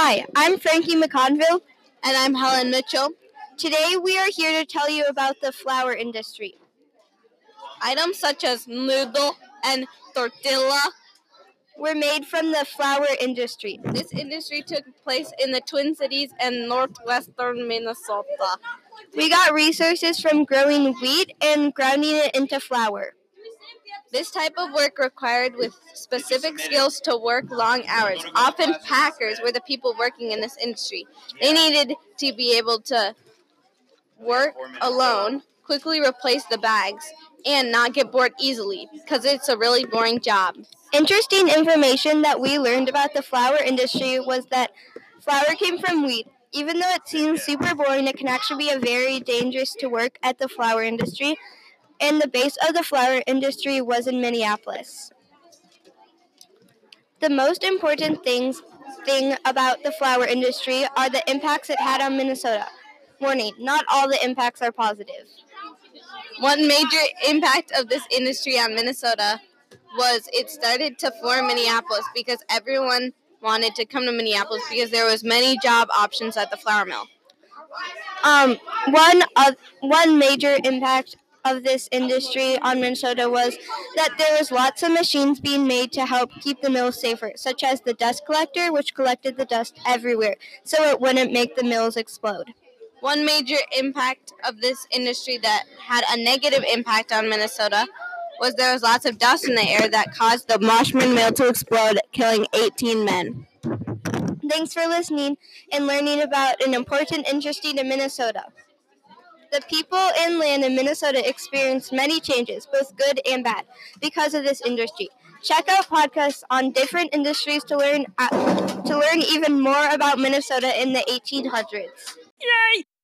Hi, I'm Frankie McConville. And I'm Helen Mitchell. Today we are here to tell you about the flour industry. Items such as noodle and tortilla were made from the flour industry. This industry took place in the Twin Cities and northwestern Minnesota. We got resources from growing wheat and grinding it into flour. This type of work required with specific skills to work long hours. Often packers were the people working in this industry. They needed to be able to work alone, quickly replace the bags, and not get bored easily because it's a really boring job. Interesting information that we learned about the flour industry was that flour came from wheat. Even though it seems super boring, it can actually be a very dangerous to work at the flour industry and the base of the flour industry was in Minneapolis. The most important things thing about the flour industry are the impacts it had on Minnesota. Warning, not all the impacts are positive. One major impact of this industry on Minnesota was it started to form Minneapolis because everyone wanted to come to Minneapolis because there was many job options at the flour mill. Um, one uh, one major impact of this industry on Minnesota was that there was lots of machines being made to help keep the mills safer, such as the dust collector, which collected the dust everywhere so it wouldn't make the mills explode. One major impact of this industry that had a negative impact on Minnesota was there was lots of dust in the air that caused the Marshman mill to explode, killing 18 men. Thanks for listening and learning about an important industry in Minnesota. The people and land in Minnesota experienced many changes, both good and bad, because of this industry. Check out podcasts on different industries to learn uh, to learn even more about Minnesota in the 1800s. Yay!